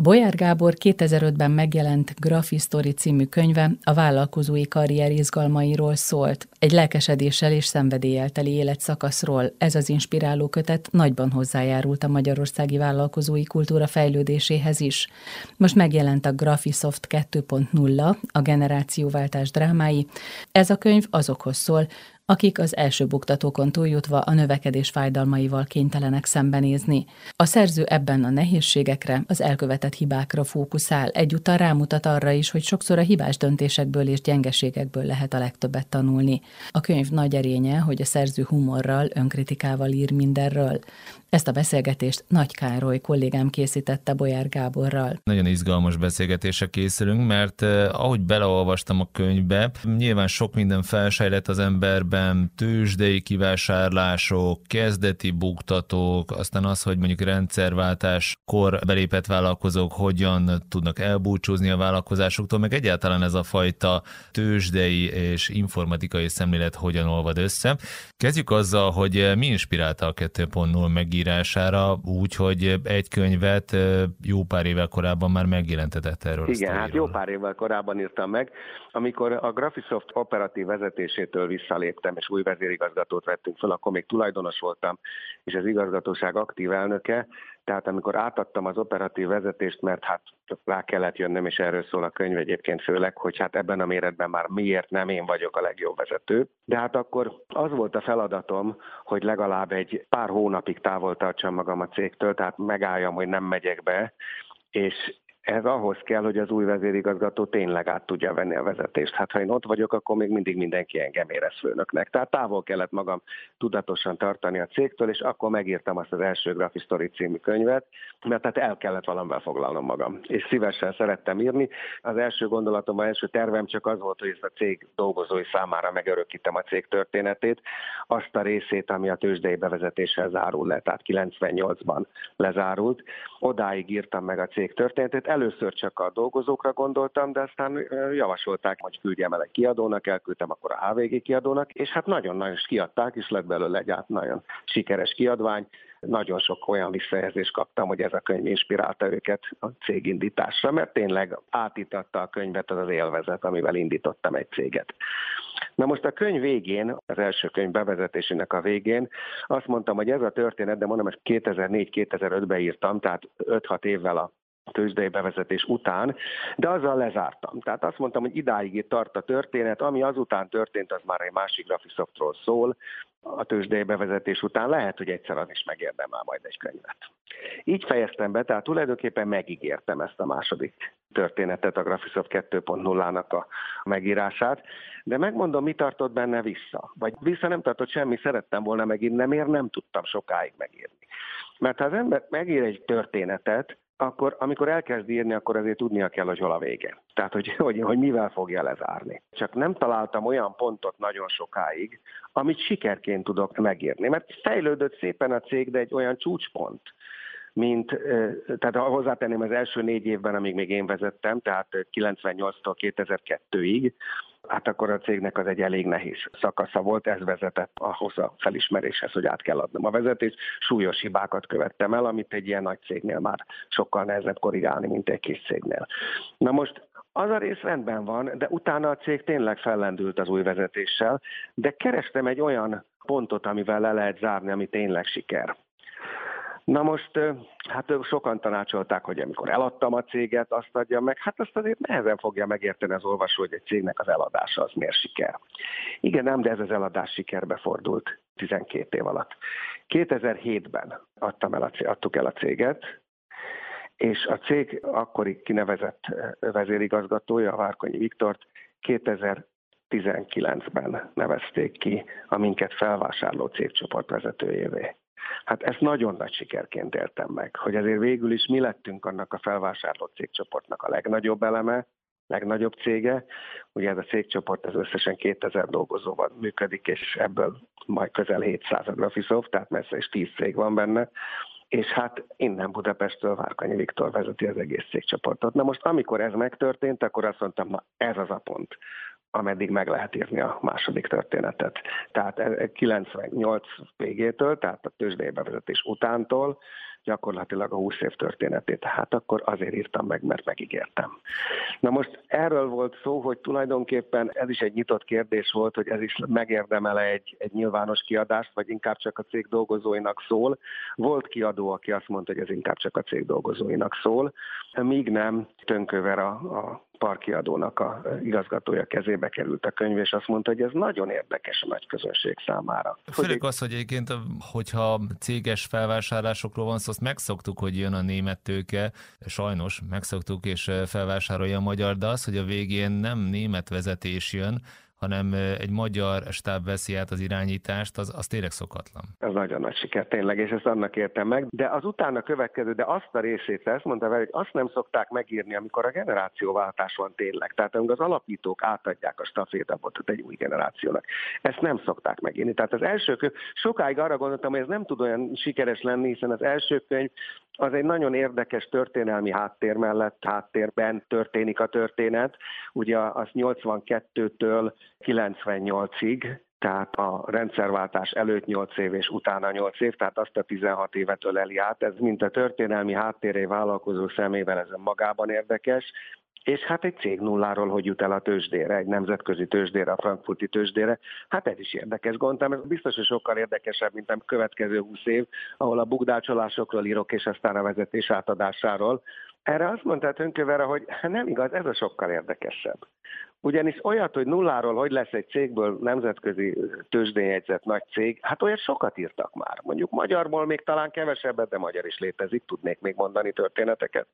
Bolyár Gábor 2005-ben megjelent Graphistory című könyve a vállalkozói karrier izgalmairól szólt. Egy lelkesedéssel és szenvedéllyel teli életszakaszról ez az inspiráló kötet nagyban hozzájárult a magyarországi vállalkozói kultúra fejlődéséhez is. Most megjelent a Graphisoft 2.0, a generációváltás drámái. Ez a könyv azokhoz szól, akik az első buktatókon túljutva a növekedés fájdalmaival kénytelenek szembenézni. A szerző ebben a nehézségekre, az elkövetett hibákra fókuszál, egyúttal rámutat arra is, hogy sokszor a hibás döntésekből és gyengeségekből lehet a legtöbbet tanulni. A könyv nagy erénye, hogy a szerző humorral, önkritikával ír mindenről. Ezt a beszélgetést Nagy Károly kollégám készítette Bolyár Gáborral. Nagyon izgalmas beszélgetésre készülünk, mert eh, ahogy beleolvastam a könyvbe, nyilván sok minden felsejlett az emberben, tőzsdei kivásárlások, kezdeti buktatók, aztán az, hogy mondjuk rendszerváltáskor belépett vállalkozók hogyan tudnak elbúcsúzni a vállalkozásoktól, meg egyáltalán ez a fajta tőzsdei és informatikai szemlélet hogyan olvad össze. Kezdjük azzal, hogy mi inspirálta a 2.0 meg megírására, úgy, hogy egy könyvet jó pár évvel korábban már megjelentetett erről. Igen, hát jó pár évvel korábban írtam meg, amikor a Graphisoft operatív vezetésétől visszaléptem, és új vezérigazgatót vettünk fel, akkor még tulajdonos voltam, és az igazgatóság aktív elnöke, tehát amikor átadtam az operatív vezetést, mert hát rá kellett jönnöm, és erről szól a könyv egyébként főleg, hogy hát ebben a méretben már miért nem én vagyok a legjobb vezető. De hát akkor az volt a feladatom, hogy legalább egy pár hónapig távol tartsam magam a cégtől, tehát megálljam, hogy nem megyek be, és ez ahhoz kell, hogy az új vezérigazgató tényleg át tudja venni a vezetést. Hát ha én ott vagyok, akkor még mindig mindenki engem érez főnöknek. Tehát távol kellett magam tudatosan tartani a cégtől, és akkor megírtam azt az első Graphistory című könyvet, mert tehát el kellett valamivel foglalnom magam. És szívesen szerettem írni. Az első gondolatom, az első tervem csak az volt, hogy ezt a cég dolgozói számára megörökítem a cég történetét, azt a részét, ami a tőzsdei bevezetéssel zárul le, tehát 98-ban lezárult. Odáig írtam meg a cég történetét, először csak a dolgozókra gondoltam, de aztán javasolták, hogy küldjem el egy kiadónak, elküldtem akkor a HVG kiadónak, és hát nagyon-nagyon kiadták, és lett belőle egy át nagyon sikeres kiadvány. Nagyon sok olyan visszajelzést kaptam, hogy ez a könyv inspirálta őket a cégindításra, mert tényleg átítatta a könyvet az az élvezet, amivel indítottam egy céget. Na most a könyv végén, az első könyv bevezetésének a végén azt mondtam, hogy ez a történet, de mondom, hogy 2004-2005-ben írtam, tehát 5-6 évvel a tőzsdei bevezetés után, de azzal lezártam. Tehát azt mondtam, hogy idáig tart a történet, ami azután történt, az már egy másik Graphisoftról szól, a tőzsdei bevezetés után lehet, hogy egyszer az is megérdemel majd egy könyvet. Így fejeztem be, tehát tulajdonképpen megígértem ezt a második történetet, a Graphisoft 2.0-nak a megírását, de megmondom, mi tartott benne vissza. Vagy vissza nem tartott semmi, szerettem volna megírni, nem miért nem tudtam sokáig megírni. Mert ha az ember megír egy történetet, akkor amikor elkezd írni, akkor azért tudnia kell, a vége. Tehát, hogy, hogy, hogy mivel fogja lezárni. Csak nem találtam olyan pontot nagyon sokáig, amit sikerként tudok megírni. Mert fejlődött szépen a cég, de egy olyan csúcspont, mint, tehát hozzátenném az első négy évben, amíg még én vezettem, tehát 98-tól 2002-ig, hát akkor a cégnek az egy elég nehéz szakasza volt, ez vezetett ahhoz a felismeréshez, hogy át kell adnom a vezetést. Súlyos hibákat követtem el, amit egy ilyen nagy cégnél már sokkal nehezebb korrigálni, mint egy kis cégnél. Na most az a rész rendben van, de utána a cég tényleg fellendült az új vezetéssel, de kerestem egy olyan pontot, amivel le lehet zárni, ami tényleg siker. Na most, hát sokan tanácsolták, hogy amikor eladtam a céget, azt adja meg, hát azt azért nehezen fogja megérteni az olvasó, hogy egy cégnek az eladása az miért siker. Igen, nem, de ez az eladás sikerbe fordult 12 év alatt. 2007-ben adtam el a, adtuk el a céget, és a cég akkori kinevezett vezérigazgatója, Várkonyi Viktort 2019-ben nevezték ki a minket felvásárló cégcsoport vezetőjévé. Hát ezt nagyon nagy sikerként éltem meg, hogy azért végül is mi lettünk annak a felvásárlott cégcsoportnak a legnagyobb eleme, legnagyobb cége. Ugye ez a cégcsoport az összesen 2000 dolgozóval működik, és ebből majd közel 700 a Graphisoft, tehát messze is 10 cég van benne. És hát innen Budapestről Várkanyi Viktor vezeti az egész cégcsoportot. Na most, amikor ez megtörtént, akkor azt mondtam, na ez az a pont ameddig meg lehet írni a második történetet. Tehát 98 végétől, tehát a tőzsdei bevezetés utántól gyakorlatilag a 20 év történetét. Hát akkor azért írtam meg, mert megígértem. Na most erről volt szó, hogy tulajdonképpen ez is egy nyitott kérdés volt, hogy ez is megérdemele egy, egy nyilvános kiadást, vagy inkább csak a cég dolgozóinak szól. Volt kiadó, aki azt mondta, hogy ez inkább csak a cég dolgozóinak szól, míg nem Tönköver a, a parkiadónak a igazgatója kezébe került a könyv, és azt mondta, hogy ez nagyon érdekes a nagy közönség számára. Főleg az, hogy egyébként, hogyha céges felvásárlásokról van szó, azt megszoktuk, hogy jön a német tőke, sajnos megszoktuk és felvásárolja a magyar, de az, hogy a végén nem német vezetés jön, hanem egy magyar stáb veszi át az irányítást, az, az tényleg szokatlan. Ez nagyon nagy siker, tényleg, és ezt annak értem meg. De az utána következő, de azt a részét, ezt mondta vele, hogy azt nem szokták megírni, amikor a generációváltás van tényleg. Tehát amikor az alapítók átadják a stafétabotot egy új generációnak. Ezt nem szokták megírni. Tehát az első könyv, sokáig arra gondoltam, hogy ez nem tud olyan sikeres lenni, hiszen az első könyv az egy nagyon érdekes történelmi háttér mellett háttérben történik a történet. Ugye az 82-től 98-ig, tehát a rendszerváltás előtt 8 év és utána 8 év, tehát azt a 16 évet öleli át. Ez mint a történelmi háttéré vállalkozó szemével ez magában érdekes, és hát egy cég nulláról hogy jut el a tőzsdére, egy nemzetközi tőzsdére, a frankfurti tőzsdére, hát ez is érdekes. Gondoltam, ez biztos, hogy sokkal érdekesebb, mint a következő 20 év, ahol a bugdácsolásokról írok, és aztán a vezetés átadásáról. Erre azt mondta Tönkövere, hogy nem igaz, ez a sokkal érdekesebb. Ugyanis olyat, hogy nulláról hogy lesz egy cégből nemzetközi tőzsdényegyzett nagy cég, hát olyat sokat írtak már. Mondjuk magyarból még talán kevesebbet, de magyar is létezik, tudnék még mondani történeteket.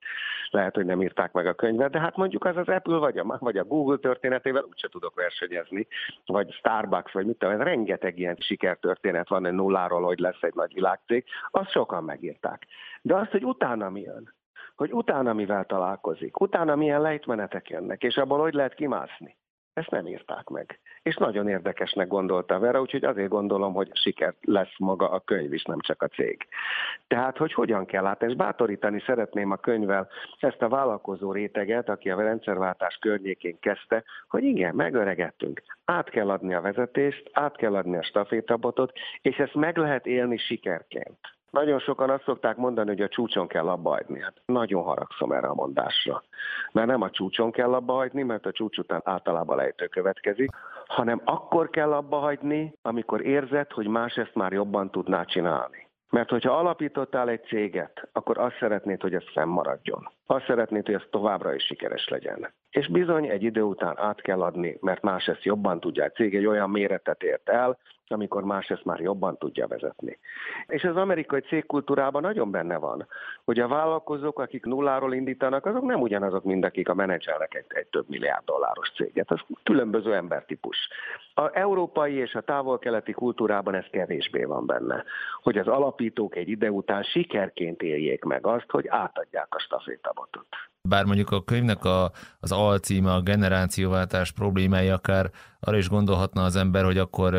Lehet, hogy nem írták meg a könyvet, de hát mondjuk az az Apple vagy a, vagy a Google történetével úgyse tudok versenyezni, vagy Starbucks, vagy mit tudom, rengeteg ilyen sikertörténet van, hogy nulláról hogy lesz egy nagy világcég, azt sokan megírták. De azt, hogy utána mi jön, hogy utána mivel találkozik, utána milyen lejtmenetek jönnek, és abból hogy lehet kimászni. Ezt nem írták meg. És nagyon érdekesnek gondolta Vera, úgyhogy azért gondolom, hogy siker lesz maga a könyv is, nem csak a cég. Tehát, hogy hogyan kell át, és bátorítani szeretném a könyvvel ezt a vállalkozó réteget, aki a rendszerváltás környékén kezdte, hogy igen, megöregettünk. Át kell adni a vezetést, át kell adni a stafétabotot, és ezt meg lehet élni sikerként. Nagyon sokan azt szokták mondani, hogy a csúcson kell abba hagyni. Hát nagyon haragszom erre a mondásra. Mert nem a csúcson kell abba hagyni, mert a csúcs után általában lejtő következik, hanem akkor kell abba hagyni, amikor érzed, hogy más ezt már jobban tudná csinálni. Mert hogyha alapítottál egy céget, akkor azt szeretnéd, hogy ez fennmaradjon. Azt szeretnéd, hogy ez továbbra is sikeres legyen. És bizony egy idő után át kell adni, mert más ezt jobban tudja. A cég egy olyan méretet ért el, amikor más ezt már jobban tudja vezetni. És az amerikai cégkultúrában nagyon benne van, hogy a vállalkozók, akik nulláról indítanak, azok nem ugyanazok, mint akik a menedzselnek egy, egy több milliárd dolláros céget. Ez különböző embertípus. A európai és a távol-keleti kultúrában ez kevésbé van benne, hogy az alapítók egy ide után sikerként éljék meg azt, hogy átadják a stafétabotot. Bár mondjuk a könyvnek a, az alcíme, a generációváltás problémái akár arra is gondolhatna az ember, hogy akkor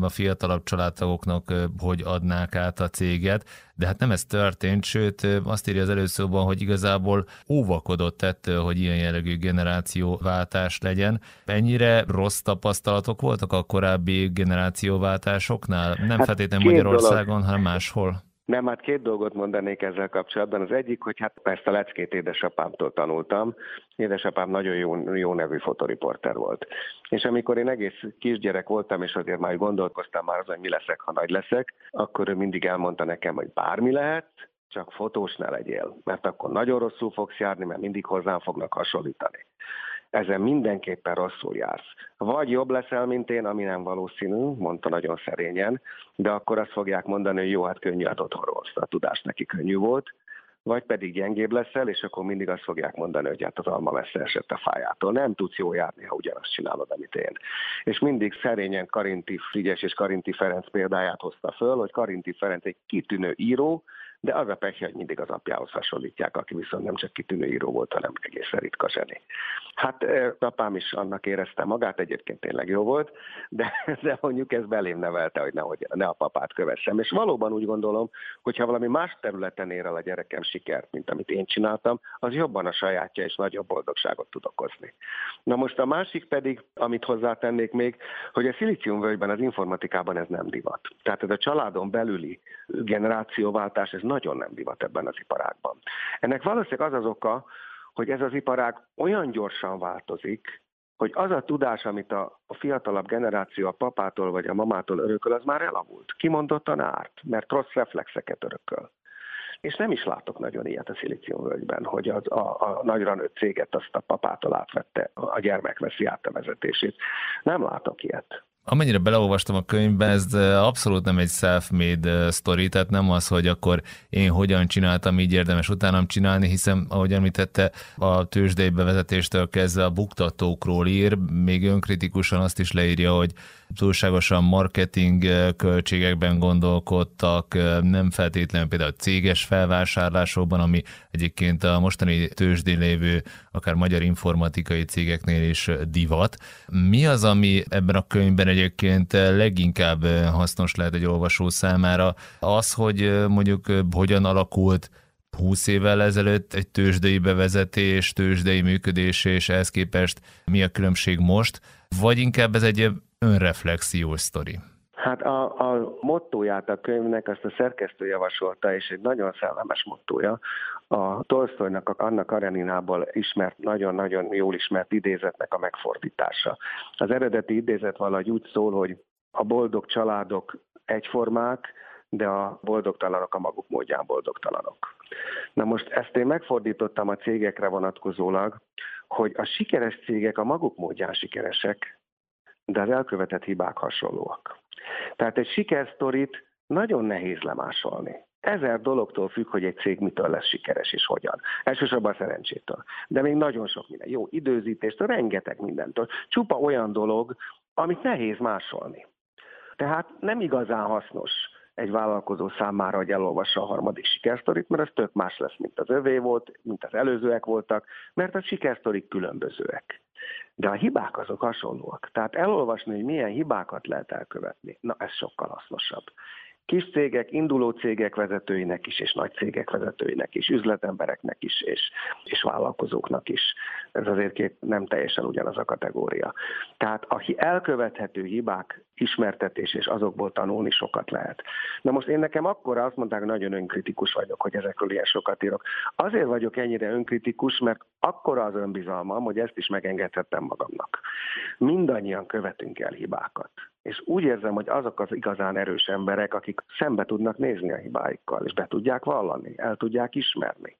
a fiatalabb családtagoknak hogy adnák át a céget, de hát nem ez történt, sőt azt írja az előszóban, hogy igazából óvakodott ettől, hogy ilyen jellegű generációváltás legyen. Ennyire rossz tapasztalatok voltak a korábbi generációváltásoknál? Nem hát feltétlenül Magyarországon, dolog. hanem máshol? Nem, hát két dolgot mondanék ezzel kapcsolatban. Az egyik, hogy hát persze a leckét édesapámtól tanultam. Édesapám nagyon jó, jó nevű fotoriporter volt. És amikor én egész kisgyerek voltam, és azért már gondolkoztam már az, hogy mi leszek, ha nagy leszek, akkor ő mindig elmondta nekem, hogy bármi lehet, csak fotós ne legyél, mert akkor nagyon rosszul fogsz járni, mert mindig hozzám fognak hasonlítani ezen mindenképpen rosszul jársz. Vagy jobb leszel, mint én, ami nem valószínű, mondta nagyon szerényen, de akkor azt fogják mondani, hogy jó, hát könnyű, hát otthonról a tudás neki könnyű volt, vagy pedig gyengébb leszel, és akkor mindig azt fogják mondani, hogy hát az alma messze esett a fájától. Nem tudsz jó járni, ha ugyanazt csinálod, amit én. És mindig szerényen Karinti Frigyes és Karinti Ferenc példáját hozta föl, hogy Karinti Ferenc egy kitűnő író, de az a pekje, hogy mindig az apjához hasonlítják, aki viszont nem csak kitűnő író volt, hanem egészen ritka zseni. Hát apám is annak érezte magát, egyébként tényleg jó volt, de, de mondjuk ez belém nevelte, hogy nehogy, ne a papát kövessem. És valóban úgy gondolom, hogyha valami más területen ér el a gyerekem sikert, mint amit én csináltam, az jobban a sajátja és nagyobb boldogságot tud okozni. Na most a másik pedig, amit hozzátennék még, hogy a szilíciumvölgyben, az informatikában ez nem divat. Tehát ez a családon belüli generációváltás, ez nagyon nem divat ebben az iparágban. Ennek valószínűleg az az oka, hogy ez az iparág olyan gyorsan változik, hogy az a tudás, amit a, a fiatalabb generáció a papától vagy a mamától örököl, az már elavult. Kimondottan árt, mert rossz reflexeket örököl. És nem is látok nagyon ilyet a szilíciumvölgyben, hogy az, a, a nagyra nőtt céget azt a papától átvette, a gyermek veszi át a vezetését. Nem látok ilyet. Amennyire beleolvastam a könyvbe, ez abszolút nem egy self-made story, tehát nem az, hogy akkor én hogyan csináltam, így érdemes utánam csinálni, hiszen, ahogy említette, a tőzsdei bevezetéstől kezdve a buktatókról ír, még önkritikusan azt is leírja, hogy túlságosan marketing költségekben gondolkodtak, nem feltétlenül például céges felvásárlásokban, ami egyébként a mostani tőzsdén lévő, akár magyar informatikai cégeknél is divat. Mi az, ami ebben a könyvben egyébként leginkább hasznos lehet egy olvasó számára? Az, hogy mondjuk hogyan alakult 20 évvel ezelőtt egy tőzsdei bevezetés, tőzsdei működés, és ehhez képest mi a különbség most, vagy inkább ez egy önreflexiós sztori? Hát a, a mottóját a könyvnek azt a szerkesztő javasolta, és egy nagyon szellemes mottója. A Tolstoynak, a Anna Kareninából ismert, nagyon-nagyon jól ismert idézetnek a megfordítása. Az eredeti idézet valahogy úgy szól, hogy a boldog családok egyformák, de a boldogtalanok a maguk módján boldogtalanok. Na most ezt én megfordítottam a cégekre vonatkozólag, hogy a sikeres cégek a maguk módján sikeresek, de az elkövetett hibák hasonlóak. Tehát egy sikersztorit nagyon nehéz lemásolni. Ezer dologtól függ, hogy egy cég mitől lesz sikeres és hogyan. Elsősorban a szerencsétől. De még nagyon sok minden. Jó időzítéstől, rengeteg mindentől. Csupa olyan dolog, amit nehéz másolni. Tehát nem igazán hasznos egy vállalkozó számára, hogy elolvassa a harmadik sikersztorit, mert az tök más lesz, mint az övé volt, mint az előzőek voltak, mert a sikersztorik különbözőek. De a hibák azok hasonlóak. Tehát elolvasni, hogy milyen hibákat lehet elkövetni, na ez sokkal hasznosabb kis cégek, induló cégek vezetőinek is, és nagy cégek vezetőinek is, üzletembereknek is, és, és vállalkozóknak is. Ez azért két nem teljesen ugyanaz a kategória. Tehát a elkövethető hibák ismertetés és azokból tanulni sokat lehet. Na most én nekem akkor azt mondták, nagyon önkritikus vagyok, hogy ezekről ilyen sokat írok. Azért vagyok ennyire önkritikus, mert akkor az önbizalmam, hogy ezt is megengedhettem magamnak. Mindannyian követünk el hibákat. És úgy érzem, hogy azok az igazán erős emberek, akik szembe tudnak nézni a hibáikkal, és be tudják vallani, el tudják ismerni.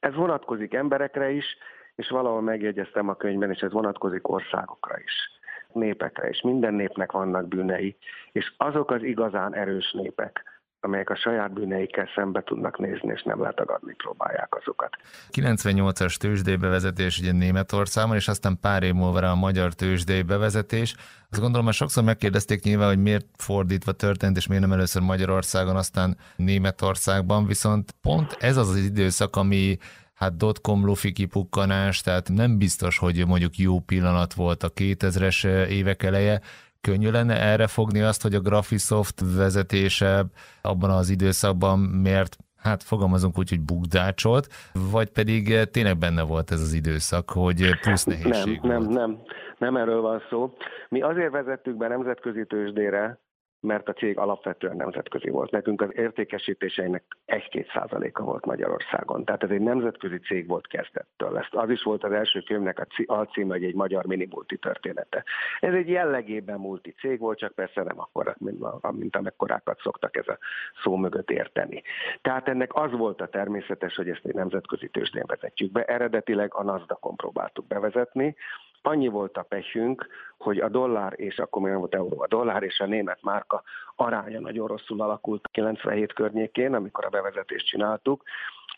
Ez vonatkozik emberekre is, és valahol megjegyeztem a könyvben, és ez vonatkozik országokra is, népekre is. Minden népnek vannak bűnei, és azok az igazán erős népek, amelyek a saját bűneikkel szembe tudnak nézni, és nem letagadni próbálják azokat. 98-as tőzsdei bevezetés ugye Németországban, és aztán pár év múlva a magyar tőzsdei bevezetés. Azt gondolom, hogy sokszor megkérdezték nyilván, hogy miért fordítva történt, és miért nem először Magyarországon, aztán Németországban, viszont pont ez az az időszak, ami hát dotcom lufi kipukkanás, tehát nem biztos, hogy mondjuk jó pillanat volt a 2000-es évek eleje, könnyű lenne erre fogni azt, hogy a Graphisoft vezetése abban az időszakban miért hát fogalmazunk úgy, hogy bukdácsolt, vagy pedig tényleg benne volt ez az időszak, hogy plusz nehézség Nem, volt. nem, nem, nem erről van szó. Mi azért vezettük be nemzetközi tőzsdére, mert a cég alapvetően nemzetközi volt. Nekünk az értékesítéseinek 1-2 százaléka volt Magyarországon. Tehát ez egy nemzetközi cég volt kezdettől. Ezt az is volt az első könyvnek a alcíme, hogy egy magyar minimulti története. Ez egy jellegében multi cég volt, csak persze nem akkor, mint, mint amekkorákat szoktak ez a szó mögött érteni. Tehát ennek az volt a természetes, hogy ezt egy nemzetközi tőzsdén vezetjük be. Eredetileg a NASDAQ-on próbáltuk bevezetni, Annyi volt a pehünk, hogy a dollár, és akkor még nem volt euró, a dollár és a német márka aránya nagyon rosszul alakult 97 környékén, amikor a bevezetést csináltuk,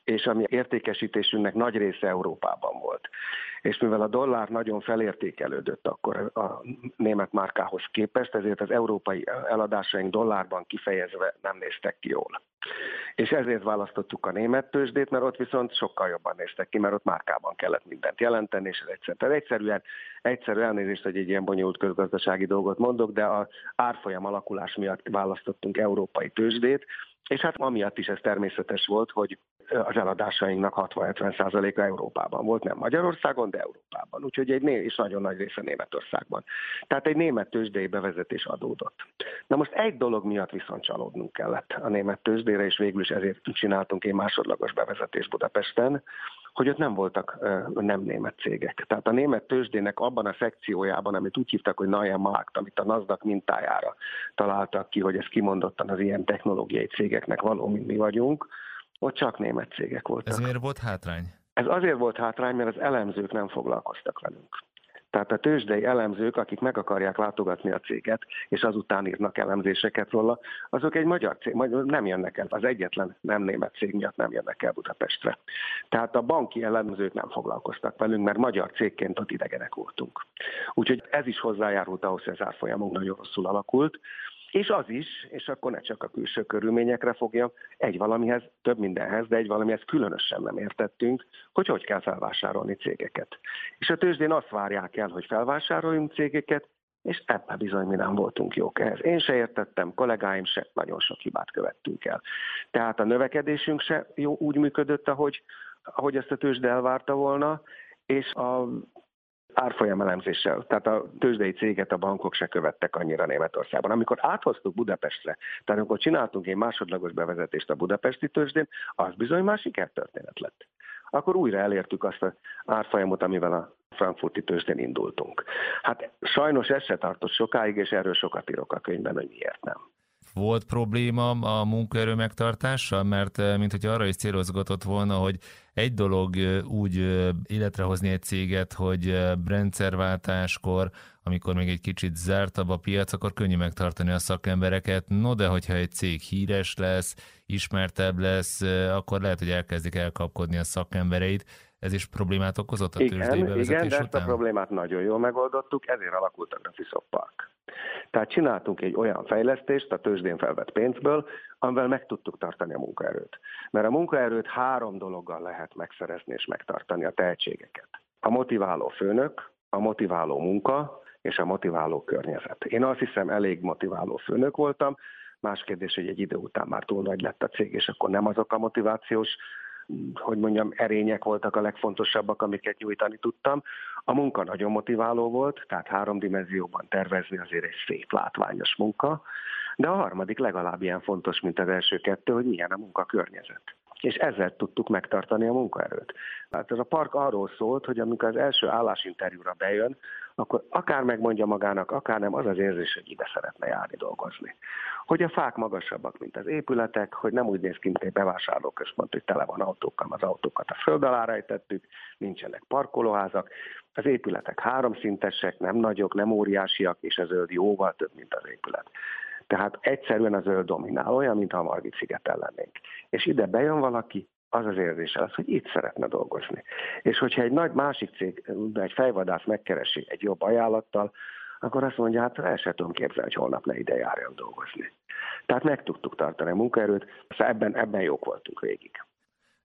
és ami értékesítésünknek nagy része Európában volt. És mivel a dollár nagyon felértékelődött akkor a német márkához képest, ezért az európai eladásaink dollárban kifejezve nem néztek ki jól. És ezért választottuk a német tőzsdét, mert ott viszont sokkal jobban néztek ki, mert ott márkában kellett mindent jelenteni, és ez egyszer. Tehát egyszerűen, egyszerű elnézést, hogy egy ilyen bonyolult közgazdasági dolgot mondok, de az árfolyam alakulás miatt választottunk európai tőzsdét, és hát amiatt is ez természetes volt, hogy az eladásainknak 60-70%-a Európában volt, nem Magyarországon, de Európában. Úgyhogy egy és nagyon nagy része Németországban. Tehát egy német tőzsdei bevezetés adódott. Na most egy dolog miatt viszont csalódnunk kellett a német tőzsdére, és végül is ezért csináltunk egy másodlagos bevezetés Budapesten, hogy ott nem voltak nem német cégek. Tehát a német tőzsdének abban a szekciójában, amit úgy hívtak, hogy Neue Markt, amit a NASDAQ mintájára találtak ki, hogy ez kimondottan az ilyen technológiai cégeknek való, mint mi vagyunk, ott csak német cégek voltak. Ez miért volt hátrány? Ez azért volt hátrány, mert az elemzők nem foglalkoztak velünk. Tehát a tőzsdei elemzők, akik meg akarják látogatni a céget, és azután írnak elemzéseket róla, azok egy magyar cég, nem jönnek el, az egyetlen nem német cég miatt nem jönnek el Budapestre. Tehát a banki elemzők nem foglalkoztak velünk, mert magyar cégként ott idegenek voltunk. Úgyhogy ez is hozzájárult ahhoz, hogy az árfolyamunk nagyon rosszul alakult. És az is, és akkor ne csak a külső körülményekre fogja, egy valamihez, több mindenhez, de egy valamihez különösen nem értettünk, hogy hogy kell felvásárolni cégeket. És a tőzsdén azt várják el, hogy felvásároljunk cégeket, és ebben bizony mi nem voltunk jók ehhez. Én se értettem, kollégáim se, nagyon sok hibát követtünk el. Tehát a növekedésünk se jó, úgy működött, ahogy, ahogy ezt a tőzsde elvárta volna, és a árfolyamelemzéssel, tehát a tőzsdei céget a bankok se követtek annyira Németországban. Amikor áthoztuk Budapestre, tehát amikor csináltunk egy másodlagos bevezetést a budapesti tőzsdén, az bizony már sikertörténet lett. Akkor újra elértük azt az árfolyamot, amivel a frankfurti tőzsdén indultunk. Hát sajnos ez se tartott sokáig, és erről sokat írok a könyvben, hogy miért nem. Volt probléma a munkaerő megtartása, mert eh, mint hogy arra is célozgatott volna, hogy egy dolog eh, úgy eh, életre hozni egy céget, hogy rendszerváltáskor, amikor még egy kicsit zártabb a piac, akkor könnyű megtartani a szakembereket. No, de hogyha egy cég híres lesz, ismertebb lesz, akkor lehet, hogy elkezdik elkapkodni a szakembereit. Ez is problémát okozott a igen, Igen, de ezt után? a problémát nagyon jól megoldottuk, ezért alakult a Graphisoft Park. Tehát csináltunk egy olyan fejlesztést a tőzsdén felvett pénzből, amivel meg tudtuk tartani a munkaerőt. Mert a munkaerőt három dologgal lehet megszerezni és megtartani a tehetségeket. A motiváló főnök, a motiváló munka és a motiváló környezet. Én azt hiszem elég motiváló főnök voltam, Más kérdés, hogy egy idő után már túl nagy lett a cég, és akkor nem azok a motivációs hogy mondjam, erények voltak a legfontosabbak, amiket nyújtani tudtam. A munka nagyon motiváló volt, tehát három dimenzióban tervezni azért egy szép, látványos munka, de a harmadik legalább ilyen fontos, mint az első kettő, hogy milyen a munkakörnyezet és ezzel tudtuk megtartani a munkaerőt. Tehát ez a park arról szólt, hogy amikor az első állásinterjúra bejön, akkor akár megmondja magának, akár nem, az az érzés, hogy ide szeretne járni dolgozni. Hogy a fák magasabbak, mint az épületek, hogy nem úgy néz ki, mint egy bevásárlóközpont, hogy tele van autókkal, az autókat a föld alá rejtettük, nincsenek parkolóházak, az épületek háromszintesek, nem nagyok, nem óriásiak, és a zöld jóval több, mint az épület. Tehát egyszerűen a zöld dominál, olyan, mintha a Margit szigeten lennénk. És ide bejön valaki, az az érzése az, hogy itt szeretne dolgozni. És hogyha egy nagy másik cég, egy fejvadász megkeresi egy jobb ajánlattal, akkor azt mondja, hát el sem tudom képzelni, hogy holnap ne ide járjon dolgozni. Tehát meg tudtuk tartani a munkaerőt, szóval ebben, ebben jók voltunk végig.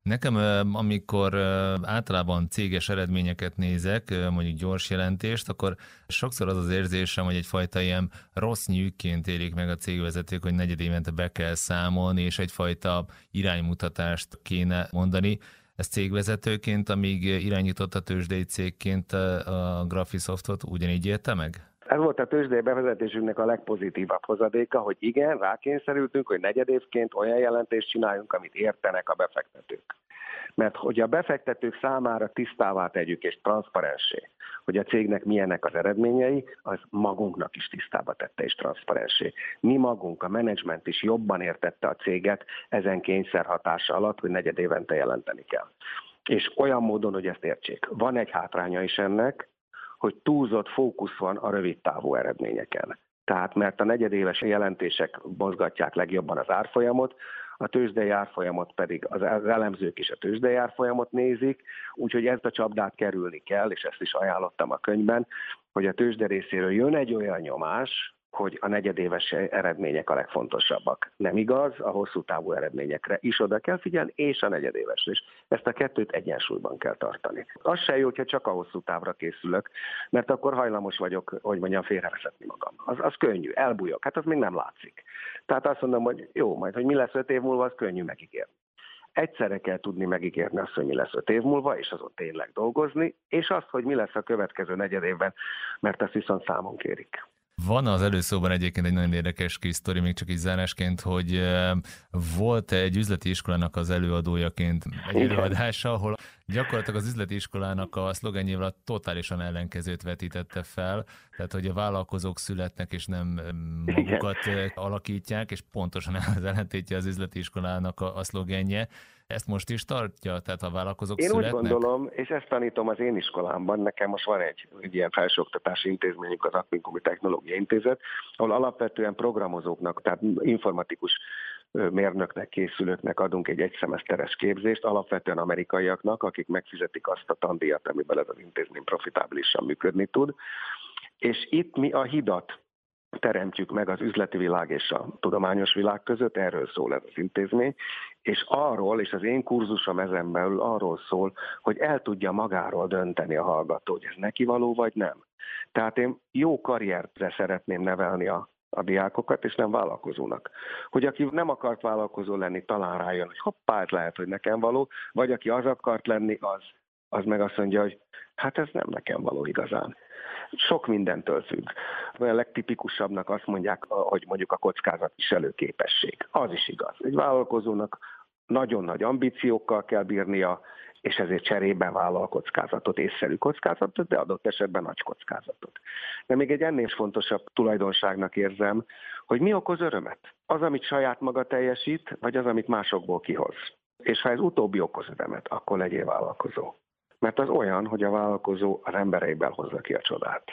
Nekem, amikor általában céges eredményeket nézek, mondjuk gyors jelentést, akkor sokszor az az érzésem, hogy egyfajta ilyen rossz nyűkként érik meg a cégvezetők, hogy negyed évente be kell számolni, és egyfajta iránymutatást kéne mondani. Ez cégvezetőként, amíg irányított a tőzsdei cégként a Graphisoftot, ugyanígy érte meg? Ez volt a tőzsdei bevezetésünknek a legpozitívabb hozadéka, hogy igen, rákényszerültünk, hogy negyedévként olyan jelentést csináljunk, amit értenek a befektetők. Mert hogy a befektetők számára tisztává tegyük és transzparensé, hogy a cégnek milyenek az eredményei, az magunknak is tisztába tette és transzparensé. Mi magunk, a menedzsment is jobban értette a céget ezen kényszer hatása alatt, hogy negyed évente jelenteni kell. És olyan módon, hogy ezt értsék. Van egy hátránya is ennek, hogy túlzott fókusz van a rövid távú eredményeken. Tehát mert a negyedéves jelentések mozgatják legjobban az árfolyamot, a tőzsdei árfolyamot pedig az elemzők is a tőzsdei árfolyamot nézik, úgyhogy ezt a csapdát kerülni kell, és ezt is ajánlottam a könyvben, hogy a tőzsde részéről jön egy olyan nyomás, hogy a negyedéves eredmények a legfontosabbak. Nem igaz, a hosszú távú eredményekre is oda kell figyelni, és a negyedévesre is. Ezt a kettőt egyensúlyban kell tartani. Az se jó, hogyha csak a hosszú távra készülök, mert akkor hajlamos vagyok, hogy mondjam, félrevezetni magam. Az, az könnyű, elbújok, hát az még nem látszik. Tehát azt mondom, hogy jó, majd, hogy mi lesz öt év múlva, az könnyű megígérni egyszerre kell tudni megígérni azt, hogy mi lesz öt év múlva, és azon tényleg dolgozni, és azt, hogy mi lesz a következő negyed évben, mert ezt viszont számon kérik. Van az előszóban egyébként egy nagyon érdekes kis sztori, még csak így zárásként, hogy volt egy üzleti iskolának az előadójaként egy Igen. előadása, ahol gyakorlatilag az üzleti iskolának a szlogenjével a totálisan ellenkezőt vetítette fel, tehát hogy a vállalkozók születnek és nem magukat Igen. alakítják, és pontosan az ellentétje az üzleti iskolának a, a szlogenje. Ezt most is tartja? Tehát a vállalkozók Én születnek? úgy gondolom, és ezt tanítom az én iskolámban, nekem most van egy, egy ilyen felsőoktatási intézményünk, az Akvinkumi Technológiai Intézet, ahol alapvetően programozóknak, tehát informatikus mérnöknek, készülőknek adunk egy egyszemeszteres képzést, alapvetően amerikaiaknak, akik megfizetik azt a tandíjat, amivel ez az intézmény profitábilisan működni tud. És itt mi a hidat teremtjük meg az üzleti világ és a tudományos világ között, erről szól ez az intézmény, és arról, és az én kurzusom ezen belül arról szól, hogy el tudja magáról dönteni a hallgató, hogy ez neki való vagy nem. Tehát én jó karriertre szeretném nevelni a a diákokat, és nem vállalkozónak. Hogy aki nem akart vállalkozó lenni, talán rájön, hogy hoppá, ez lehet, hogy nekem való, vagy aki az akart lenni, az, az meg azt mondja, hogy hát ez nem nekem való igazán. Sok mindentől függ. A legtipikusabbnak azt mondják, hogy mondjuk a kockázatviselő képesség. Az is igaz. Egy vállalkozónak nagyon nagy ambíciókkal kell bírnia, és ezért cserében vállal kockázatot, észszerű kockázatot, de adott esetben nagy kockázatot. De még egy ennél fontosabb tulajdonságnak érzem, hogy mi okoz örömet? Az, amit saját maga teljesít, vagy az, amit másokból kihoz. És ha ez utóbbi okoz örömet, akkor legyél vállalkozó. Mert az olyan, hogy a vállalkozó az embereiben hozza ki a csodát.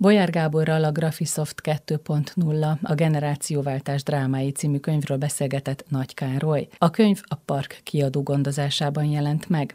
Bolyár Gáborral a Graphisoft 2.0, a Generációváltás drámái című könyvről beszélgetett Nagy Károly. A könyv a Park kiadó gondozásában jelent meg.